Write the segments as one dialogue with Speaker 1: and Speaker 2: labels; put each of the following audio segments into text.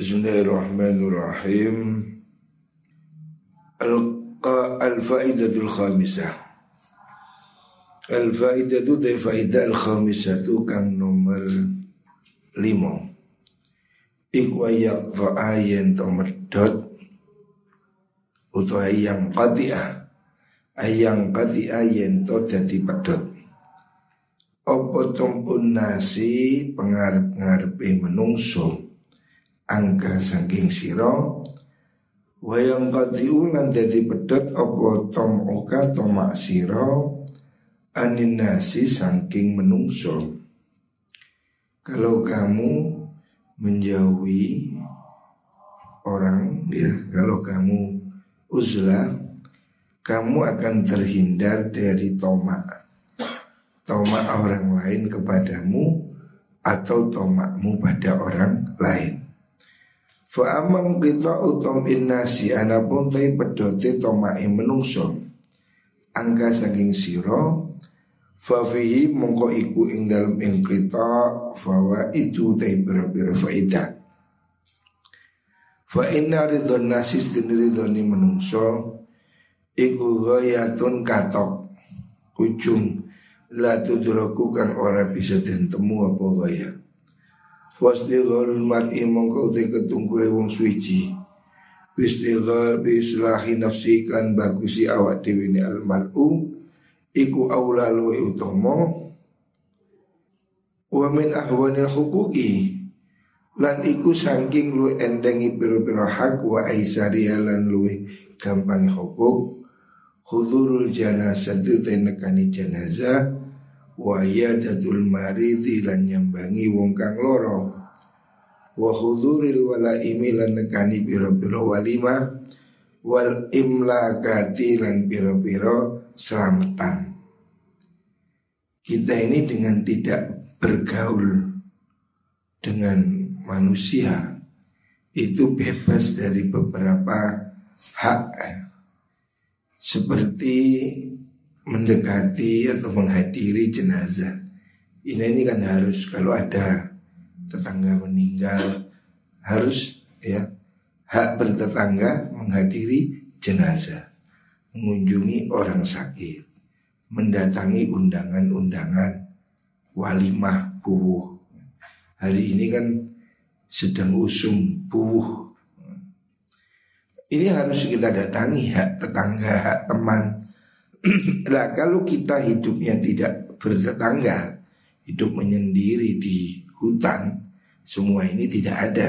Speaker 1: Bismillahirrahmanirrahim. Al-Faidatul Khamisah. Al-Faidatu te faidah al-khamisatu kang nomor limo Iku ayak ayen to medot Utu ayang qati'ah. Ayang qati'ah yen to jadi pedot Opo tom unnasi pengarep-ngarepe menungso angka saking siro wayang kadiulan jadi pedot opo tom oka tomak siro anin nasi saking menungso. Kalau kamu menjauhi orang ya kalau kamu uzlah kamu akan terhindar dari tomak tomak orang lain kepadamu atau tomakmu pada orang lain Fa amang kita utom innasi anapun tai pedote tomai menungso angka saking siro Fafihi mongko iku ing dalam ing kita fawa itu tai biro-biro faidah. Fa inna ridhon nasis din ridhoni menungso Iku gayatun katok Ujung La tudroku kang ora bisa temu apa gaya Fasdighal mar'i mongko utai ketungkule wong suici. Bisdighal biislahi nafsi kan bagusi awak dewi ni almar'u Iku awla luwe utomo Wa min ahwanil hukuki Lan iku sangking luwe endengi piro-piro hak Wa aisari lan luwe gampang hukuk Hudurul janazah itu nekani janazah wa yadatul maridi lan nyambangi wong kang loro wa huduril walaimi lan nekani pira-pira walima. Wal imlakati lan pira-pira selamatan. Kita ini dengan tidak bergaul dengan manusia itu bebas dari beberapa hak. Seperti mendekati atau menghadiri jenazah. Ini ini kan harus kalau ada tetangga meninggal harus ya hak bertetangga menghadiri jenazah, mengunjungi orang sakit, mendatangi undangan-undangan walimah buwuh. Hari ini kan sedang usung buwuh. Ini harus kita datangi hak tetangga, hak teman, Nah kalau kita hidupnya tidak bertetangga Hidup menyendiri di hutan Semua ini tidak ada.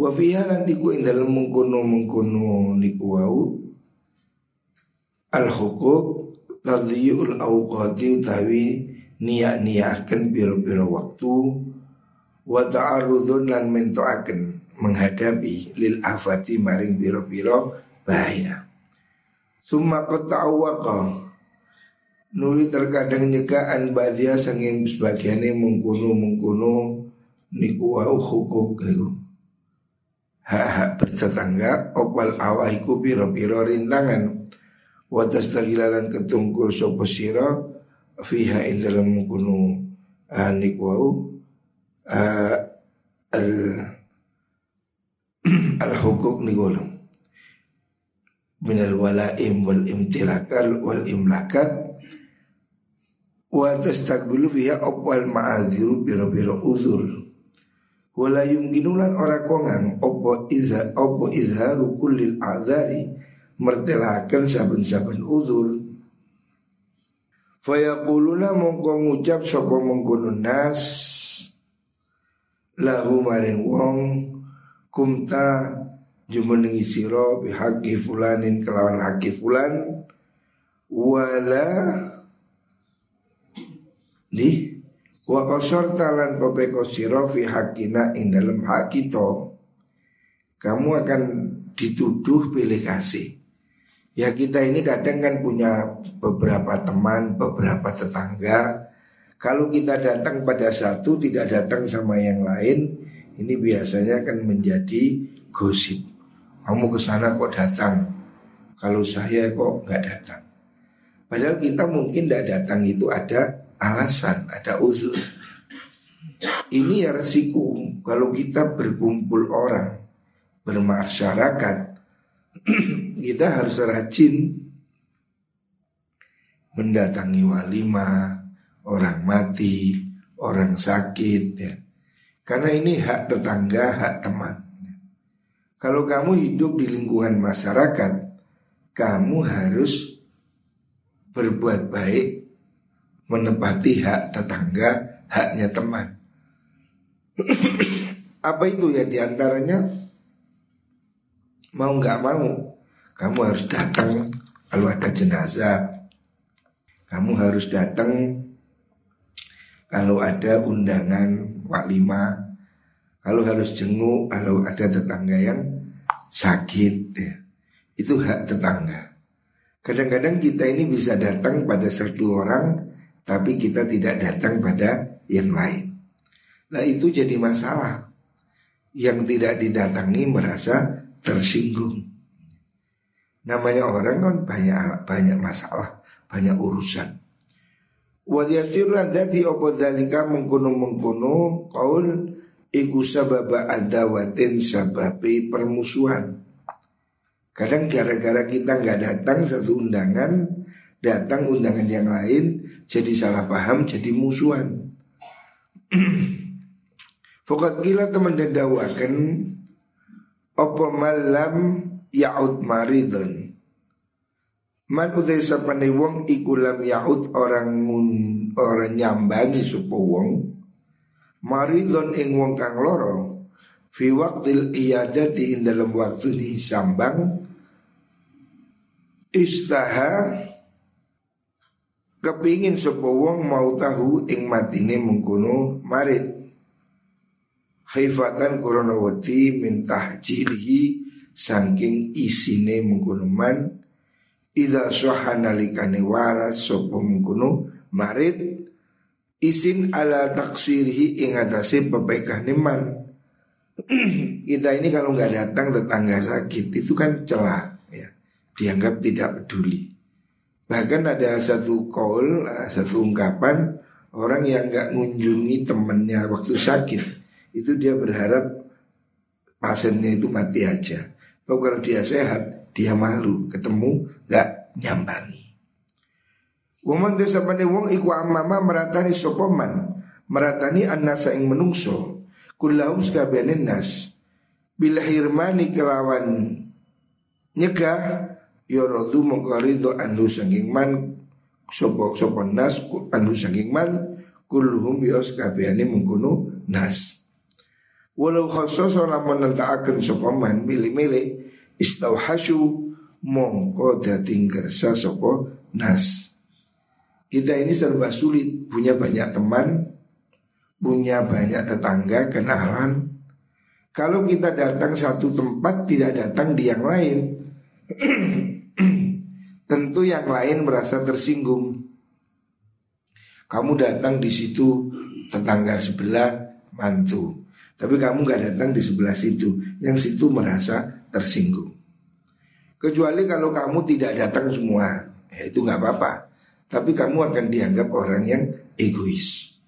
Speaker 1: Wafiha nanti ku dalam mengkono mengkono niku wau al hukuk tadiyul awqati utawi niat niatkan biro-biro waktu wa ta'arudun lan mentoaken menghadapi lil afati maring biro-biro bahaya Summa awaka Nuli terkadang nyegaan badia sanging sebagiannya mengkuno mengkuno niku wau hukuk niku. Hak-hak bertetangga opal awaiku piro-piro rintangan. Watas tagilalan ketungkul sopo siro fiha in dalam mengkuno. Uh, niku wau uh, al al hukuk niku minal walaim wal imtilakal wal imlakat wa tastaqbilu fiha opal ma'adhiru biro-biro uzur. Wala yumkinulan ora kongang opo izha opo izharu kullil a'dhari mertelakan saben-saben uzur. Fayaquluna mongko ngucap sapa mengkono nas lahu maring wong kumta jumenengi siro bihaqi fulanin kelawan haki fulan wala di wa qasar talan pepeko siro fi hakina ing dalam hak kita. Kamu akan dituduh pilih kasih. Ya kita ini kadang kan punya beberapa teman beberapa tetangga. Kalau kita datang pada satu tidak datang sama yang lain ini biasanya akan menjadi gosip kamu ke sana kok datang? Kalau saya kok nggak datang? Padahal kita mungkin tidak datang itu ada alasan, ada uzur. ini ya resiko kalau kita berkumpul orang bermasyarakat kita harus rajin mendatangi walimah, orang mati, orang sakit ya. Karena ini hak tetangga, hak teman. Kalau kamu hidup di lingkungan masyarakat, kamu harus berbuat baik, menepati hak tetangga, haknya teman. Apa itu ya di antaranya? Mau nggak mau kamu harus datang. Kalau ada jenazah, kamu harus datang. Kalau ada undangan walimah kalau harus jenguk, kalau ada tetangga yang sakit ya. Itu hak tetangga. Kadang-kadang kita ini bisa datang pada satu orang Tapi kita tidak datang pada yang lain. Nah itu jadi masalah. Yang tidak didatangi merasa tersinggung. Namanya orang kan banyak banyak masalah Banyak urusan. Wadiyasirul dati opo dalika mengkuno mengkuno kaul iku sababa adawatin sababi permusuhan. Kadang gara-gara kita nggak datang satu undangan, datang undangan yang lain, jadi salah paham, jadi musuhan. Fokat gila teman dan dawakan Opo malam yaud maridun Man utai sapane wong ikulam yaud orang orang nyambangi supo wong maridon ing wong kang loro fi waqtil iyadati ing dalam waktu ni sambang istaha kepingin sapa wong mau tahu ing matine mengkono marid khifatan koronawati min tahjilihi saking isine mengkono man Ida sohanalikane waras sopo mengkono marid Isin ala taksirhi ingatasi pebaikah niman Kita ini kalau nggak datang tetangga sakit itu kan celah ya. Dianggap tidak peduli. Bahkan ada satu call, satu ungkapan Orang yang nggak mengunjungi temennya waktu sakit Itu dia berharap pasiennya itu mati aja. Kalau dia sehat, dia malu Ketemu nggak nyambangi Waman desa pane wong iku amama meratani sopoman. Meratani annasa ing menungso. Kullahum sekabehane nas. Bila hirmani kelawan Nyegah Yorodu mengkorido anu sanging man. Sopo sopo nas anu sanging man. Kulluhum yos kabehane mengkuno nas. Walau khusus lamun nentaaken sapa man milih-milih istauhasyu mongko dating kersa sapa nas kita ini serba sulit, punya banyak teman, punya banyak tetangga, kenalan. Kalau kita datang satu tempat tidak datang di yang lain, tentu yang lain merasa tersinggung. Kamu datang di situ tetangga sebelah mantu, tapi kamu gak datang di sebelah situ, yang situ merasa tersinggung. Kecuali kalau kamu tidak datang semua, ya itu nggak apa-apa. Tapi kamu akan dianggap orang yang egois.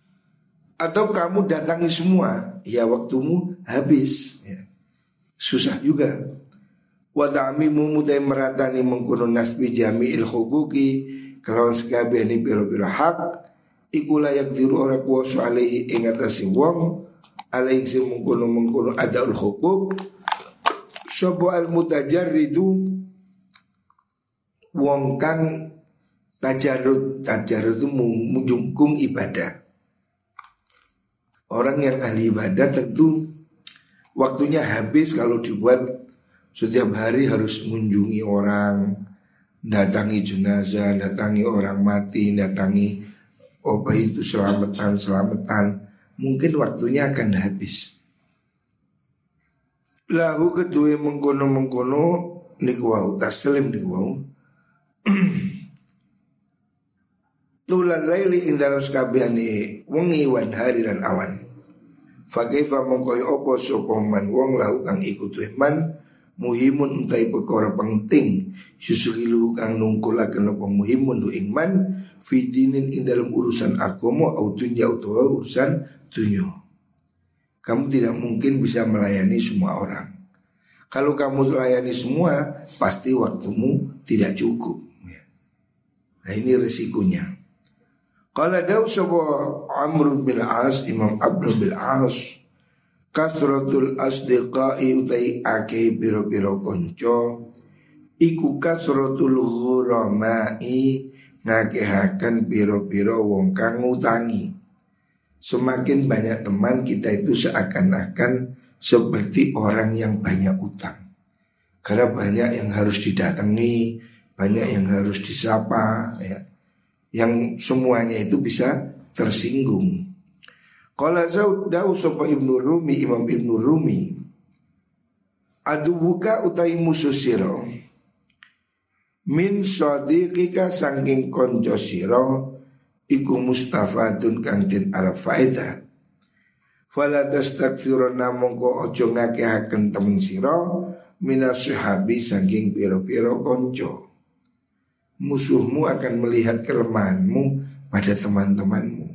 Speaker 1: Atau kamu datangi semua Ya waktumu habis. Ya. Susah juga. Wadami mumudai meratani mengkuno nasbi jami il hukuki Kelawan ini biro-biro hak. Iku layak diru orang kuasa alaihi ingatasi wong. Alaihi si mengkuno ada ul hukuk Sobo al mutajarridu Wong kang Tajarut, tajarut itu menjungkung ibadah. Orang yang ahli ibadah tentu waktunya habis kalau dibuat setiap hari harus mengunjungi orang, datangi jenazah, datangi orang mati, datangi apa itu selamatan selamatan, mungkin waktunya akan habis. Lahu kedua mengkono mengkono nikwau taslim nikwau Tulal laili ing dalam sekabiani wengi wan hari dan awan. Fakaifa mongkoi opo sopoman wong lahu kang ikut man muhimun untai perkara penting susulilu kang nungkulaken apa muhimun du ingman fidinin ing dalam urusan agama au dunya utawa urusan dunya. Kamu tidak mungkin bisa melayani semua orang. Kalau kamu melayani semua, pasti waktumu tidak cukup. Ya. Nah ini resikonya. Kalau ada sebuah Amr bin As, Imam Abdul bin As, kasratul asdiqai utai ake biro-biro konco, iku kasratul ghuramai ngakehakan biro-biro wong kang utangi. Semakin banyak teman kita itu seakan-akan seperti orang yang banyak utang. Karena banyak yang harus didatangi, banyak yang harus disapa, ya. Yang semuanya itu bisa tersinggung. Kalau Zaud sopa Ibnu Rumi Imam Ibnu Rumi. Adu buka utai musuh siro Min sadiqika sangking konco siro iku mustafadun den arep faedah. Fala tastakfiruna mongko ojo ngakehaken temen sira minas sahabi saking piro-piro konco musuhmu akan melihat kelemahanmu pada teman-temanmu.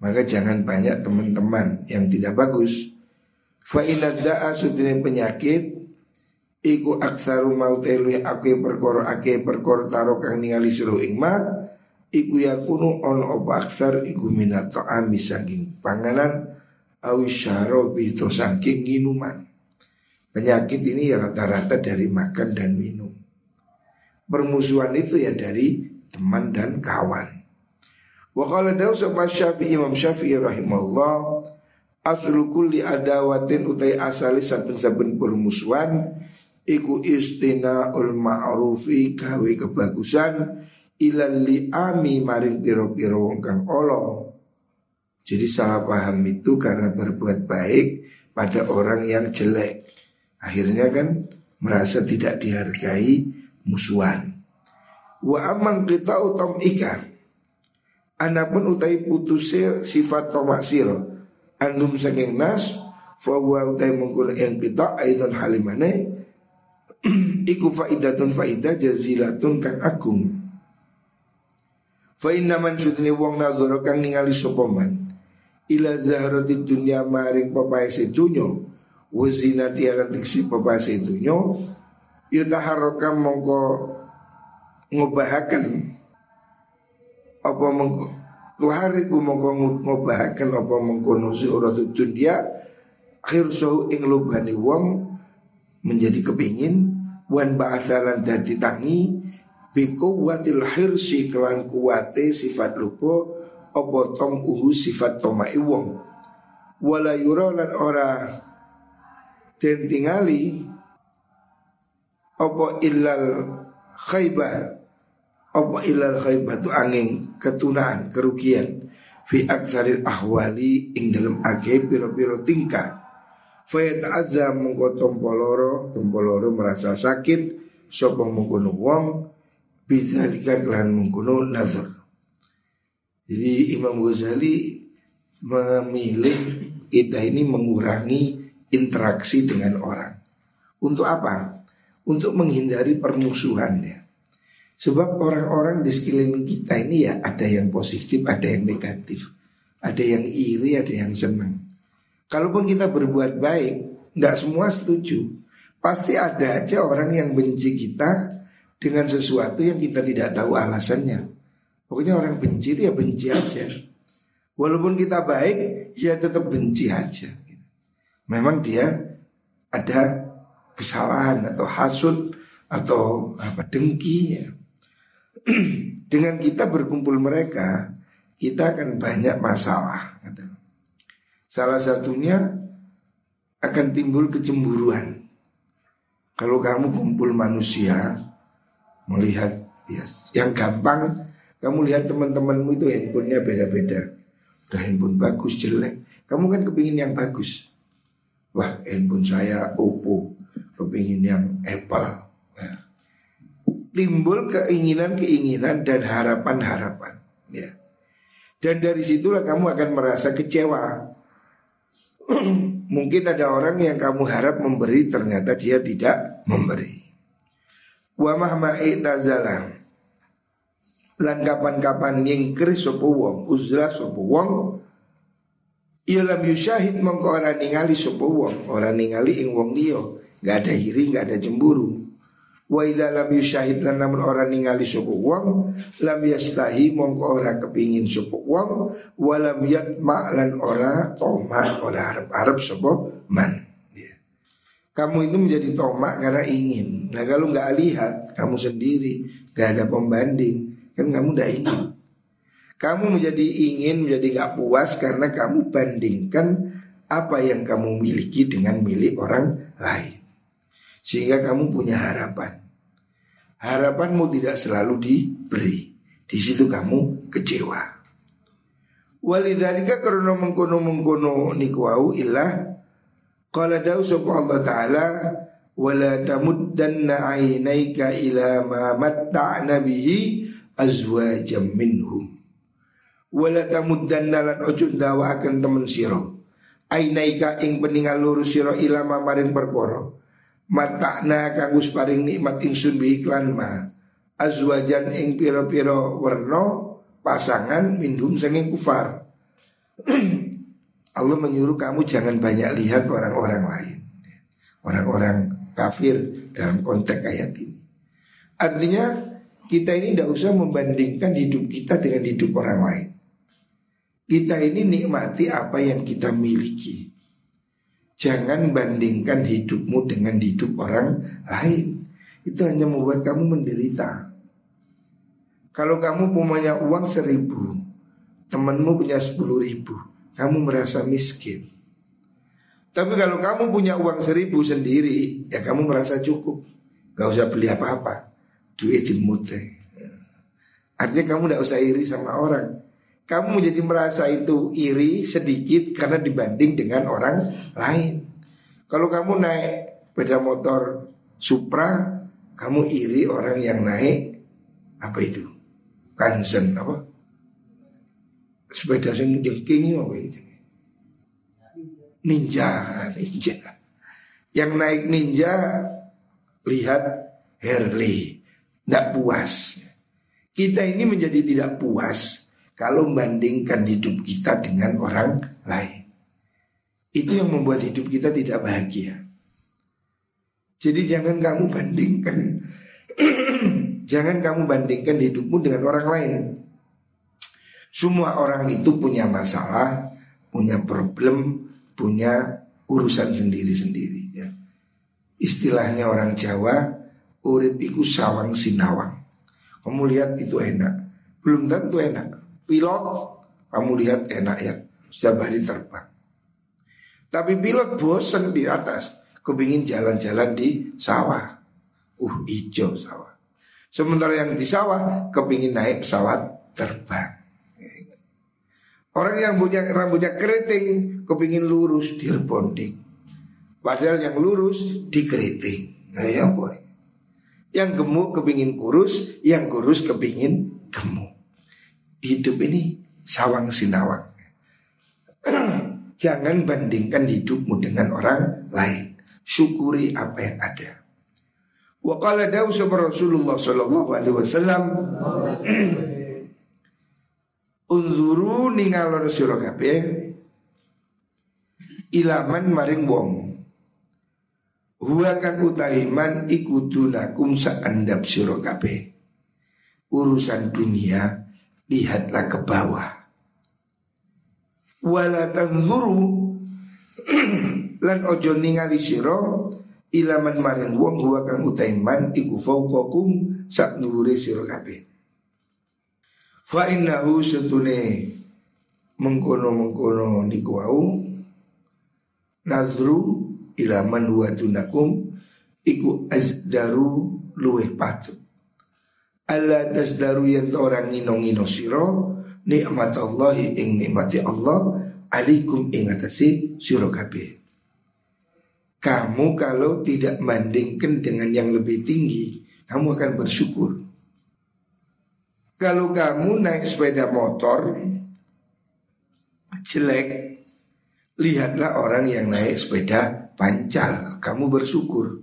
Speaker 1: Maka jangan banyak teman-teman yang tidak bagus. Fa da'a penyakit iku aksaru mautelu ake perkoro ake perkoro taro kang ningali suruh ingma Iku yakunu on opa aksar iku minat to'ami saking panganan Awi syarobi to saking minuman Penyakit ini rata-rata dari makan dan minum Permusuhan itu ya dari teman dan kawan Wa qala sama Syafi'i Imam Syafi'i rahimahullah Aslu kulli adawatin utai asali saben-saben permusuhan Iku istina ul ma'rufi kawe kebagusan ilal ami maring piro-piro wong kang olo. Jadi salah paham itu karena berbuat baik pada orang yang jelek. Akhirnya kan merasa tidak dihargai musuhan. Wa amang kita utam ikan. Anapun utai putusnya sifat tomak siro. Andum saking nas. Fawa utai mengkul yang kita aidon halimane. Iku faidatun faidah jazilatun kang agung. Fa inna man sudini wong nadhara kang ningali sapa man ila zahrati dunya maring papae sedunyo wa zinati ala tiksi papae sedunyo yutaharraka mongko ngobahaken. Apa mongko? Tuhariku mongko ngobahaken apa mongko zuhratu dunya akhir sahu ing lubani wong menjadi kepingin. Wan ba'athalan dadi tangi. Biku watil hirsi kelan kuwate sifat lupo Opo tom uhu sifat tomai wong. Wala yura lan ora Den tingali Opo illal khaybah Opo illal khaybah tu angin ketunaan kerugian Fi aksaril ahwali ing dalam age piro-piro tingkah Fayat azza mongko tompoloro Tompoloro merasa sakit Sopo mengkono wong bisa kelan mengkuno nazar. Jadi Imam Ghazali memilih kita ini mengurangi interaksi dengan orang. Untuk apa? Untuk menghindari permusuhan ya. Sebab orang-orang di sekeliling kita ini ya ada yang positif, ada yang negatif. Ada yang iri, ada yang senang. Kalaupun kita berbuat baik, tidak semua setuju. Pasti ada aja orang yang benci kita, dengan sesuatu yang kita tidak tahu alasannya. Pokoknya orang benci itu ya benci aja. Walaupun kita baik, ya tetap benci aja. Memang dia ada kesalahan atau hasut atau apa dengki ya. Dengan kita berkumpul mereka, kita akan banyak masalah. Salah satunya akan timbul kecemburuan. Kalau kamu kumpul manusia, melihat ya yang gampang kamu lihat teman-temanmu itu handphonenya beda-beda udah handphone bagus jelek kamu kan kepingin yang bagus wah handphone saya Oppo kepingin yang Apple ya. timbul keinginan-keinginan dan harapan-harapan ya. Dan dari situlah kamu akan merasa kecewa. Mungkin ada orang yang kamu harap memberi ternyata dia tidak memberi. Wa mahma i'tazala. Lan kapan-kapan nyingkir sapa wong uzlah sapa wong. Ya lam yusyahid mongko ora ningali sapa wong, ora ningali ing wong liya, enggak ada iri, enggak ada cemburu. Wa idza lam yusyahid lan namun ora ningali sapa wong, lam yastahi mongko ora kepingin sapa wong, wa lam yatma lan ora toma, ora arep-arep sapa man. Ya. Kamu itu menjadi tomak karena ingin. Nah kalau nggak lihat kamu sendiri, nggak ada pembanding, kan kamu udah ingin. Kamu menjadi ingin, menjadi gak puas karena kamu bandingkan apa yang kamu miliki dengan milik orang lain. Sehingga kamu punya harapan. Harapanmu tidak selalu diberi. Di situ kamu kecewa. Walidhalika karena mengkono-mengkono nikwau ilah Qala dawu Allah ta'ala Wala tamuddanna ainaika ila ma matta'na bihi azwajam minhum wala tamuddanna lan ojo akan temen siro ainaika ing peningal luru siro ilama maring perkara matakna kanggus paring nikmat ingsun bi iklan ma. Azwajan ing piro-piro werno pasangan minhum senging kufar. Allah menyuruh kamu jangan banyak lihat orang-orang lain. Orang-orang kafir dalam konteks ayat ini. Artinya kita ini tidak usah membandingkan hidup kita dengan hidup orang lain. Kita ini nikmati apa yang kita miliki. Jangan bandingkan hidupmu dengan hidup orang lain. Itu hanya membuat kamu menderita. Kalau kamu punya uang seribu, temanmu punya sepuluh ribu, kamu merasa miskin. Tapi kalau kamu punya uang seribu sendiri, ya kamu merasa cukup. Gak usah beli apa-apa. Duit dimute. Artinya kamu tidak usah iri sama orang kamu menjadi merasa itu iri sedikit karena dibanding dengan orang lain. Kalau kamu naik sepeda motor Supra, kamu iri orang yang naik apa itu? Kansen apa? Sepeda sing jengking apa itu? Ninja, ninja. Yang naik ninja lihat Harley, tidak puas. Kita ini menjadi tidak puas kalau membandingkan hidup kita dengan orang lain. Itu yang membuat hidup kita tidak bahagia. Jadi jangan kamu bandingkan Jangan kamu bandingkan hidupmu dengan orang lain Semua orang itu punya masalah Punya problem Punya urusan sendiri-sendiri ya. Istilahnya orang Jawa Urip iku sawang sinawang Kamu lihat itu enak Belum tentu enak Pilot kamu lihat enak ya. Setiap hari terbang. Tapi pilot bosan di atas. Kepingin jalan-jalan di sawah. Uh hijau sawah. Sementara yang di sawah Kepingin naik pesawat terbang. Orang yang punya rambutnya keriting Kepingin lurus di rebonding. Padahal yang lurus di keriting. Nah ya boy. Yang gemuk kepingin kurus Yang kurus kepingin gemuk hidup ini sawang sinawang. Jangan bandingkan hidupmu dengan orang lain. Syukuri apa yang ada. Wa qala dawu Rasulullah sallallahu alaihi wasallam Unzuru ningalon sira kabeh ilaman maring wong Huwa kan utahiman ikutunakum saandap sira kabeh Urusan dunia lihatlah ke bawah. Wala tanzuru lan ojo ningali siro ilaman maring wong huwa kang utaiman iku fauqakum sak dhuwure sira kabeh. Fa innahu satune mengkono-mengkono niku wau nazru ilaman huwa dunakum iku azdaru luweh patut Allah tasdaru yang orang ngino-ngino siro Nikmat Allah ing nikmati Allah Alikum ing atasi siro kabeh. Kamu kalau tidak bandingkan dengan yang lebih tinggi Kamu akan bersyukur. Kalau kamu naik sepeda motor Jelek Lihatlah orang yang naik sepeda pancal Kamu bersyukur.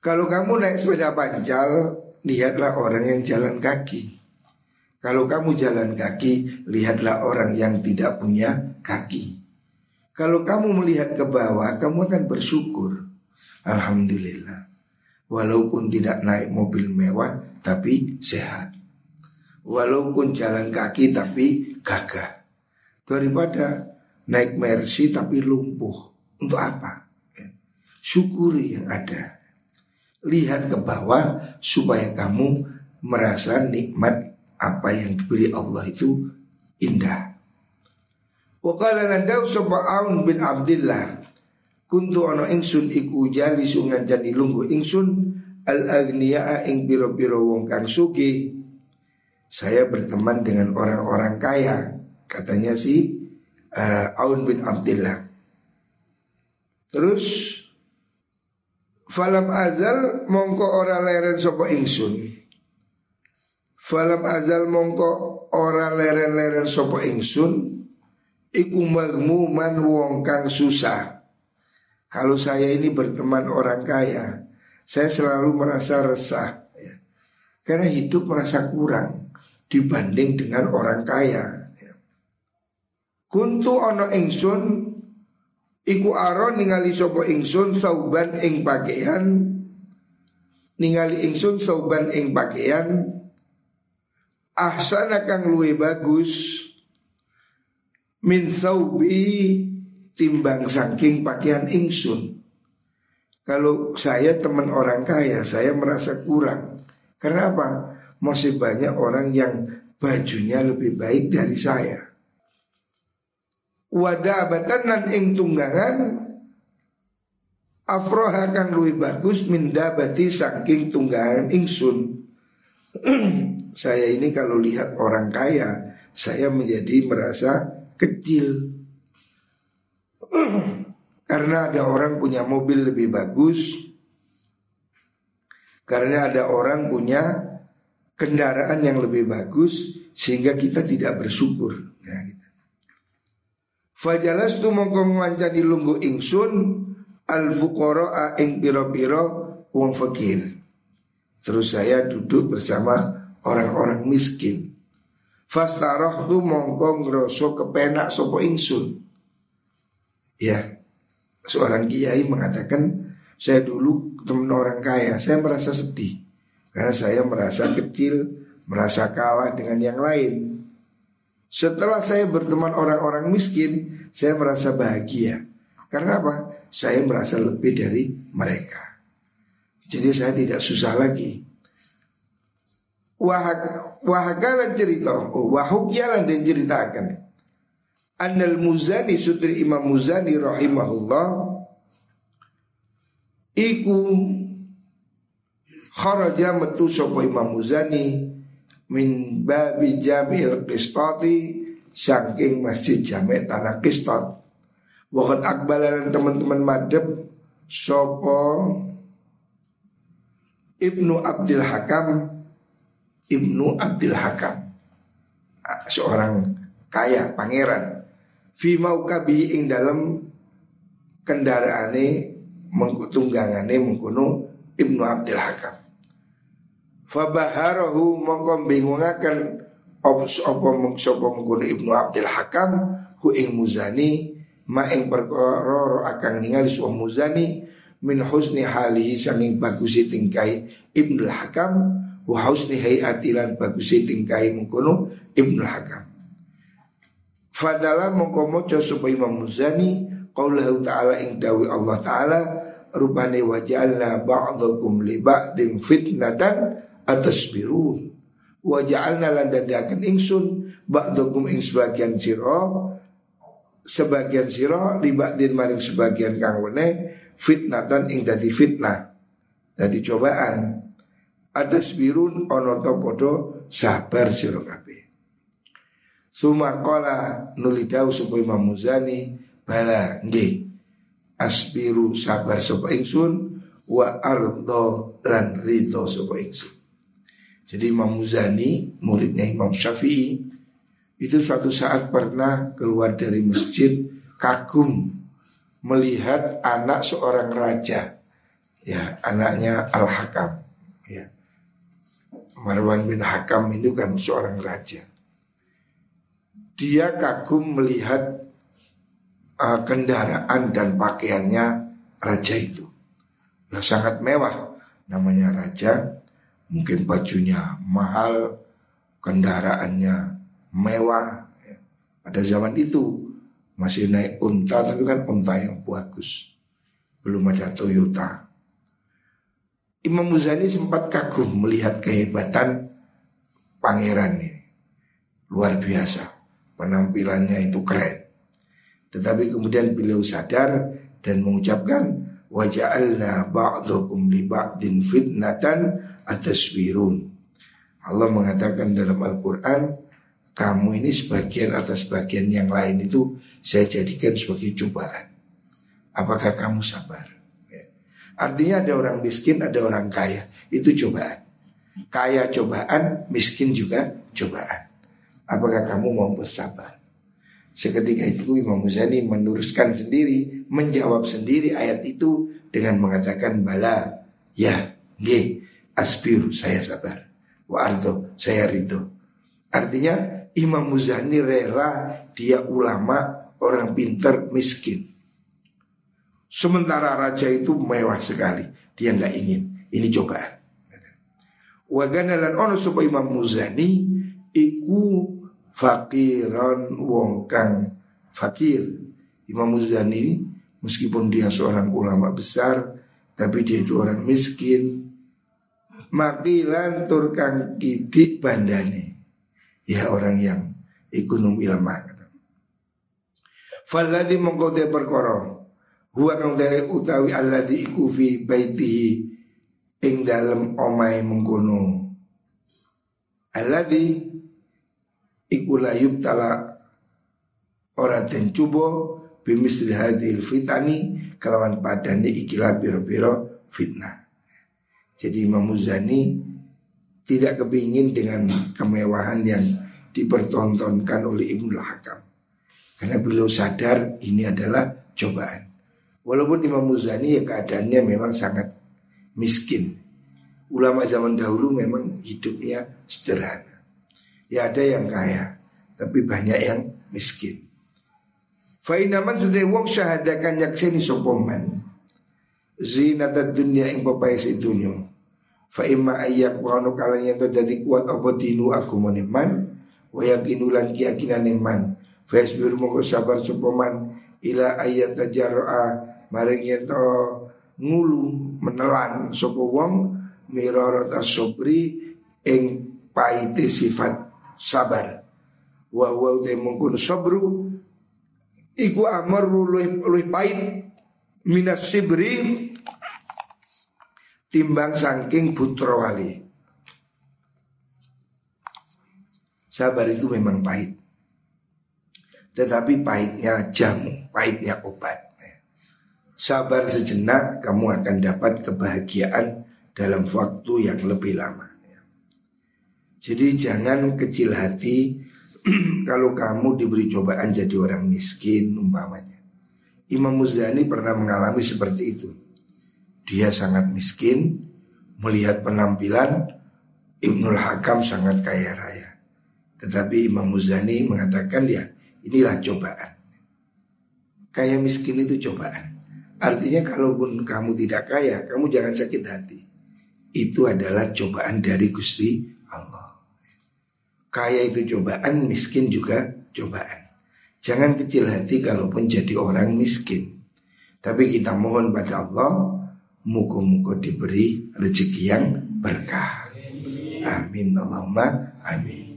Speaker 1: Kalau kamu naik sepeda pancal lihatlah orang yang jalan kaki. Kalau kamu jalan kaki, lihatlah orang yang tidak punya kaki. Kalau kamu melihat ke bawah, kamu akan bersyukur. Alhamdulillah. Walaupun tidak naik mobil mewah, tapi sehat. Walaupun jalan kaki, tapi gagah. Daripada naik mercy, tapi lumpuh. Untuk apa? Ya. Syukuri yang ada. Lihat ke bawah supaya kamu merasa nikmat apa yang diberi Allah itu indah. Wakala landau sopa Aun bin Abdillah Kuntu ono ingsun iku jali sungan jadi lunggu ingsun Al agniya ing biro-biro wong kang suki Saya berteman dengan orang-orang kaya Katanya si uh, Aun bin Abdillah Terus Falam azal mongko ora leren sopa ingsun Falam azal mongko ora leren-leren sopa ingsun iku magmuman wong kang susah. Kalau saya ini berteman orang kaya, saya selalu merasa resah. Ya. Karena hidup merasa kurang dibanding dengan orang kaya. Ya. Kuntu ono ingsun iku aron ningali sopo ingsun sauban ing pakaian ningali ingsun sauban ing pakaian ahsana kang luwe bagus min thawbi timbang saking pakaian ingsun. Kalau saya teman orang kaya, saya merasa kurang. Karena apa? Masih banyak orang yang bajunya lebih baik dari saya. Wadabatan nan ing tunggangan afroha kang luwih bagus minda bati saking tunggangan ingsun. saya ini kalau lihat orang kaya, saya menjadi merasa kecil. Karena ada orang punya mobil lebih bagus, karena ada orang punya kendaraan yang lebih bagus, sehingga kita tidak bersyukur. Ya, gitu. Fajalas tu mongko ngancani lunggu ingsun al fuqara ing piro-piro wong fakir. Terus saya duduk bersama orang-orang miskin. Fastaroh tu mongko ngroso kepenak sopo ingsun. Ya, seorang kiai mengatakan saya dulu teman orang kaya, saya merasa sedih karena saya merasa kecil, merasa kalah dengan yang lain. Setelah saya berteman orang-orang miskin, saya merasa bahagia. Karena apa? Saya merasa lebih dari mereka. Jadi saya tidak susah lagi. Wahagalan cerita oh, Wahukyalan dan ceritakan Annal Muzani Sutri Imam Muzani rahimahullah Iku Kharaja metu sopo Imam Muzani Min babi jamil qistati Saking masjid jami' tanah qistat. Wakat akbalan teman-teman madep Sopo Ibnu Abdul Hakam Ibnu Abdul Hakam. Seorang kaya, pangeran. Fi maukabi ing dalam kendaraane mengkutunggangane mengkuno Ibnu Abdul Hakam Fabaharahu mongko bingungaken opus opo mengsopo mengkuno Ibnu Abdul Hakam hu ing muzani ma ing perkara akan ningali suwa muzani min husni halihi sanging bagusi tingkai Ibnu Hakam wa husni hayatilan bagus tingkai mengkono Ibnu Hakam. Fadala mongko maca supaya Imam Muzani qaulahu ta'ala ing dawi Allah taala rupane waja'alna ba'dakum li ba'din fitnatan atasbirun. Wa ja'alna lan dadiaken ingsun. Ba'dakum ing sebagian sira. Sebagian sira li ba'din maring sebagian kang wene fitnatan ing dadi fitnah dadi cobaan. Atas birun ono to podo sabar sira kabeh. Suma qala nulidau sapa Imam Muzani bala nggih. Asbiru sabar sapa ingsun wa ardo lan rito sapa ingsun. Jadi Imam Muzani muridnya Imam Syafi'i itu suatu saat pernah keluar dari masjid kagum melihat anak seorang raja ya anaknya Al Hakam ya Marwan bin Hakam itu kan seorang raja. Dia kagum melihat uh, kendaraan dan pakaiannya raja itu. Ya sangat mewah namanya raja. Mungkin bajunya mahal, kendaraannya mewah. Ya. Pada zaman itu masih naik unta tapi kan unta yang bagus. Belum ada Toyota. Imam Muzani sempat kagum melihat kehebatan pangeran ini. Luar biasa. Penampilannya itu keren. Tetapi kemudian beliau sadar dan mengucapkan waja'alna ba'dhukum li ba'din fitnatan ataswirun. Allah mengatakan dalam Al-Qur'an kamu ini sebagian atas bagian yang lain itu saya jadikan sebagai cobaan. Apakah kamu sabar? Ya. Artinya ada orang miskin, ada orang kaya. Itu cobaan. Kaya cobaan, miskin juga cobaan. Apakah kamu mau bersabar? Seketika itu Imam Muzani meneruskan sendiri, menjawab sendiri ayat itu dengan mengatakan bala, ya, ge, aspir, saya sabar. Wa ardo, saya ridho. Artinya Imam Muzani rela dia ulama, orang pintar, miskin. Sementara raja itu mewah sekali, dia nggak ingin. Ini cobaan. Wagana lan ono supaya Imam Muzani iku fakiran wong kang fakir. Imam Muzani meskipun dia seorang ulama besar tapi dia itu orang miskin. Makilan turkan kidik bandane. Ya orang yang ekonomi lemah. Faladi mongko te perkara huwa kang dere utawi alladhi iku fi baitihi ing dalem omahe mengkono. Alladhi iku la yubtala ora den cubo bimisli hadil fitani kelawan padane ikilah biro-biro fitnah. Jadi Imam Muzani tidak kepingin dengan kemewahan yang dipertontonkan oleh Ibnu Hakam. Karena beliau sadar ini adalah cobaan. Walaupun Imam Muzani ya keadaannya memang sangat miskin. Ulama zaman dahulu memang hidupnya sederhana. Ya ada yang kaya, tapi banyak yang miskin. Fainaman sudah wong syahadakan yakseni sopoman Zinat dunia yang bapai dunia Fa imma ayyak wano kalan yang jadi kuat apa dinu aku meneman Wa yakinulan keyakinan iman Fa yasbir moko sabar sopoman Ila ayat tajarro'a Maring yang ngulu menelan sopo wong Mirorota sobri Ing paite sifat sabar. Wa wa te mungkun sabru iku amar luwih luwih pahit minas sibri timbang saking putra wali. Sabar itu memang pahit. Tetapi pahitnya jamu, pahitnya obat. Sabar sejenak kamu akan dapat kebahagiaan dalam waktu yang lebih lama. Jadi jangan kecil hati kalau kamu diberi cobaan jadi orang miskin umpamanya. Imam Muzani pernah mengalami seperti itu. Dia sangat miskin, melihat penampilan Ibnul Hakam sangat kaya raya. Tetapi Imam Muzani mengatakan ya inilah cobaan. Kaya miskin itu cobaan. Artinya kalaupun kamu tidak kaya, kamu jangan sakit hati. Itu adalah cobaan dari Gusti Allah. Kaya itu cobaan, miskin juga cobaan. Jangan kecil hati kalaupun jadi orang miskin. Tapi kita mohon pada Allah, muka-muka diberi rezeki yang berkah. Amin Allahumma amin.